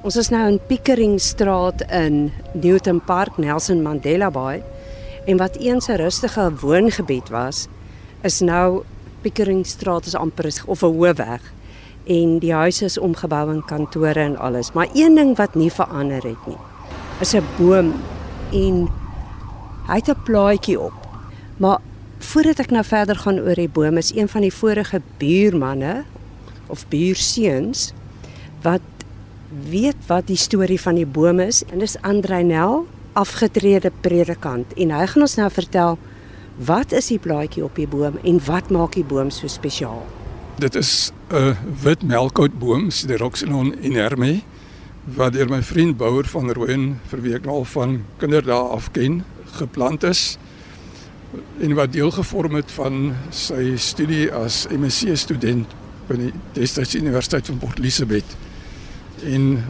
Ons is nou in Pickeringstraat in Newton Park, Nelson Mandela Bay. En wat eens 'n rustige woongebied was, is nou Pickeringstraat is amper of 'n hoofweg en die huise is omgebou in kantore en alles. Maar een ding wat nie verander het nie, is 'n boom en hy het 'n plaadjie op. Maar voordat ek nou verder gaan oor die boom, is een van die vorige buurmanne of buurseuns wat weet wat die storie van die boom is. En dis Andreinel, afgetrede predikant. En hy gaan ons nou vertel wat is die blaadjie op die boom en wat maak die boom so spesiaal. Dit is 'n wit melkoutboom, Sideroxylon inerme, wat deur my vriend Bouwer van Rooyen vir wie ek nou al van kinderdae af ken, geplant is en wat deel gevorm het van sy studie as MSc student by die Destydse Universiteit van Port Elizabeth en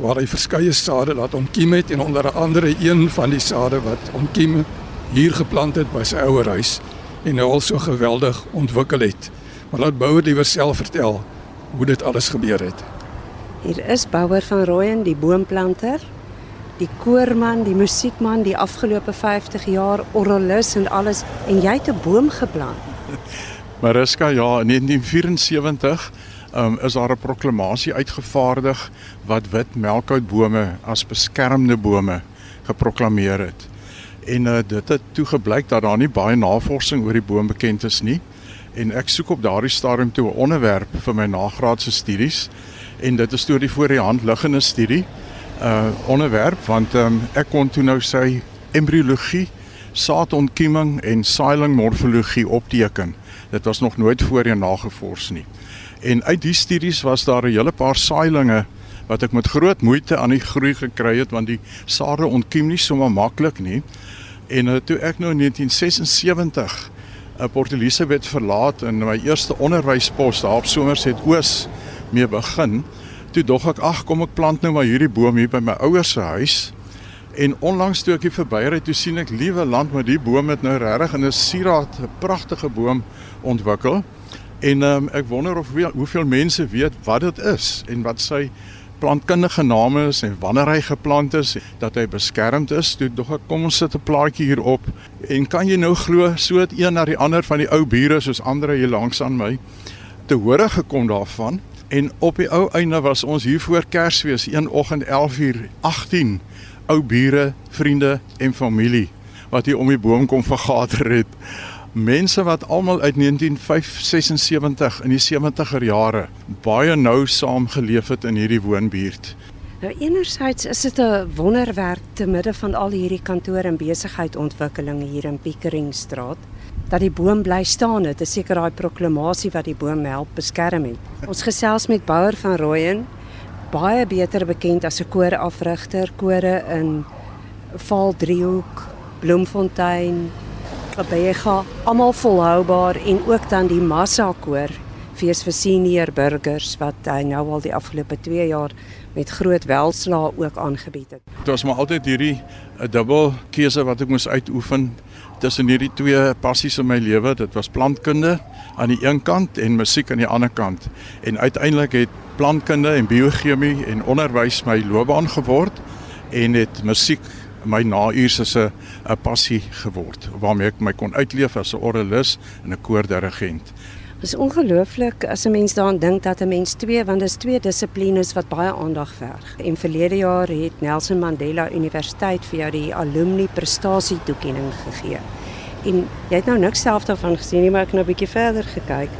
waar hy verskeie sade laat ontkiem het en onder andere een van die sade wat ontkiem hier geplant het by sy ouer huis en nou al so geweldig ontwikkel het. Maar laat Bouwer liewer self vertel hoe dit alles gebeur het. Hier is Bouwer van Rooyen, die boomplanter, die koorman, die musiekman, die afgelope 50 jaar orrelis en alles en jy het 'n boom geplant. Mariska, ja, in 1974 um, is daar 'n proklamasie uitgevaardig wat wit melkoutbome as beskermde bome geproklaameer het. En uh, dit het toe gebleik dat daar nie baie navorsing oor die boom bekend is nie. En ek soek op daardie stadium toe 'n onderwerp vir my nagraadse studies en dit is toe die voor die hand liggende studie uh onderwerp want um, ek kon toe nou sy embriologie, saadontkieming en saailing morfologie opteken. Dit was nog nooit voorheen nagevors nie. En uit die studies was daar 'n hele paar saailinge wat ek met groot moeite aan die groei gekry het want die sade ontkiem nie sommer maklik nie. En uh, toe ek nou in 1976 'n Port Elizabeth verlaat en my eerste onderwyspos daar op Somerset Oos mee begin, toe dog ek ag kom ek plant nou maar hierdie boom hier by my ouers se huis. En onlangs toe ek hier verbyry toe sien ek liewe land met die boom het nou regtig in 'n sieraad 'n pragtige boom ontwikkel. En um, ek wonder of hoeveel mense weet wat dit is en wat sy plantkundige name is en wanneer hy geplant is dat hy beskermd is. Toe dog ek kom ons sit 'n plaatjie hier op en kan jy nou glo so het een na die ander van die ou bure soos ander hier langs aan my te hore gekom daarvan en op die ou einde was ons hier voor Kersfees een oggend 11:00 18 ou bure, vriende en familie wat hier om die boom kom vergader het mense wat almal uit 1976 in die 70er jare baie nou saam geleef het in hierdie woonbuurt. Nou enerzijds is dit 'n wonderwerk te midde van al hierdie kantoor en besigheidsontwikkeling hier in Piekeringstraat dat die boom bly staan. Dit is seker daai proklamasie wat die boom help beskerm het. Ons gesels met Bouwer van Rooyen, baie beter bekend as 'n koorafrigter, kore in Valdriehoek, Bloemfontein, Gebega, almal volhoubaar en ook dan die massa koor fees vir senior burgers wat hy nou al die afgelope 2 jaar met groot welslaa ook aangebied het. Dit was maar altyd hierdie 'n dubbel keuse wat ek moes uitoefen tussen hierdie twee passies in my lewe. Dit was plantkunde aan die een kant en musiek aan die ander kant. En uiteindelik het plantkunde en biochemie en onderwys my loopbaan geword en het musiek my nauurs is 'n 'n passie geword waarmee ek my kon uitleef as 'n orgelis en 'n koordirigent. Dit is ongelooflik as 'n mens daaraan dink dat 'n mens twee want dit is twee dissiplines wat baie aandag verg. En verlede jaar het Nelson Mandela Universiteit vir jou die alumni prestasie toekenning gegee. En jy het nou niks self daarvan gesien nie, maar ek het nou 'n bietjie verder gekyk.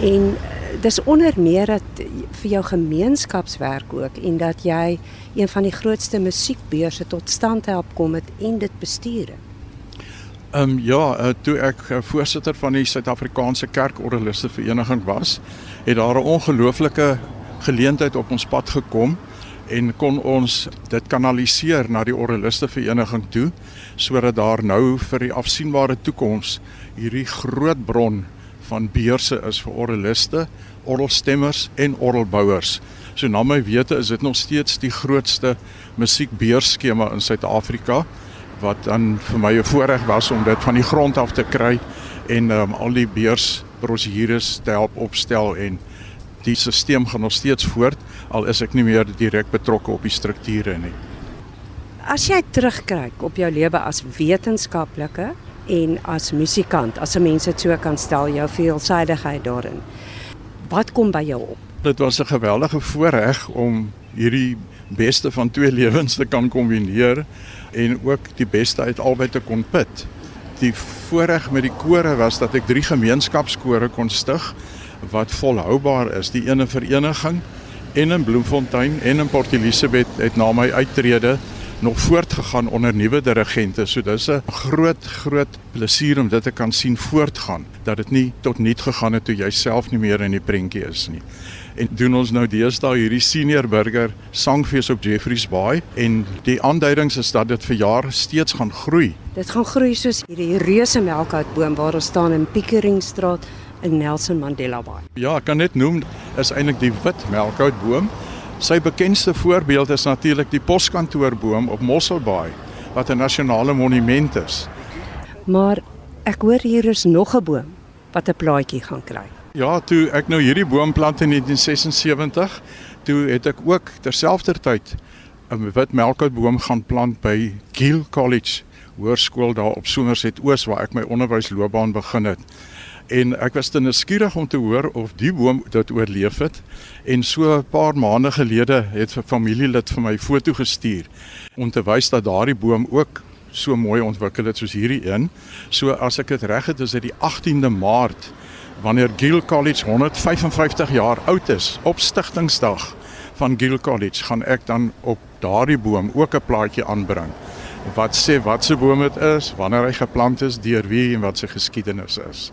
En dis onder meer dat vir jou gemeenskapswerk ook en dat jy een van die grootste musiekbeurse tot stand help kom het en dit bestuur. Ehm um, ja, uh, toe ek uh, voorsitter van die Suid-Afrikaanse Kerkorgeliste Vereniging was, het daar 'n ongelooflike geleentheid op ons pad gekom en kon ons dit kanaliseer na die Orgeliste Vereniging toe sodat daar nou vir die afsienbare toekoms hierdie groot bron van beurse is vir orgeliste, orgelstemmers en orgelbouers. So na my wete is dit nog steeds die grootste musiekbeursskema in Suid-Afrika wat dan vir my 'n voorreg was om dit van die grond af te kry en um, al die beursbrosjures te help opstel en die stelsel gaan nog steeds voort al is ek nie meer direk betrokke op die strukture nie. As jy terugkyk op jou lewe as wetenskaplike en as musikant, as 'n mens dit so kan stel, jou veelsidigheid daarin. Wat kom by jou op? Dit was 'n geweldige voorreg om hierdie beste van twee lewens te kan kombineer en ook die beste uit albei te kon put. Die voorreg met die kore was dat ek drie gemeenskapskore kon stig wat volhoubaar is. Die ene vereniging en in Bloemfontein en in Port Elizabeth het na my uittrede nog voortgegaan onder nuwe dirigente. So dis 'n groot groot plesier om dit te kan sien voortgaan dat dit nie tot niet gegaan het toe jy self nie meer in die prentjie is nie. En doen ons nou deesdae hierdie senior burger sangfees op Jeffreys Bay en die aanduidings is dat dit vir jaar steeds gaan groei. Dit gaan groei soos hierdie reuse melkhoutboom waar ons staan in Pickeringstraat in Nelson Mandela Bay. Ja, ek kan net noem is eintlik die wit melkhoutboom Sy bekendste voorbeeld is natuurlik die poskantoorboom op Mosselbaai wat 'n nasionale monument is. Maar ek hoor hier is nog 'n boom wat 'n plaatjie gaan kry. Ja, toe ek nou hierdie boom plant in 1976, toe het ek ook terselfdertyd 'n wit melkhoutboom gaan plant by Gill College Hoërskool daar op Somerset Oos waar ek my onderwysloopbaan begin het. En ek was te nuuskierig om te hoor of die boom dit oorleef het. En so 'n paar maande gelede het 'n familielid vir my foto gestuur om te wys dat daardie boom ook so mooi ontwikkel het soos hierdie een. So as ek dit reg het is dit die 18de Maart wanneer Gill College 155 jaar oud is op stigtingsdag van Gill College gaan ek dan op daardie boom ook 'n plaatjie aanbring wat sê wat se boom dit is, wanneer hy geplant is, deur wie en wat sy geskiedenis is.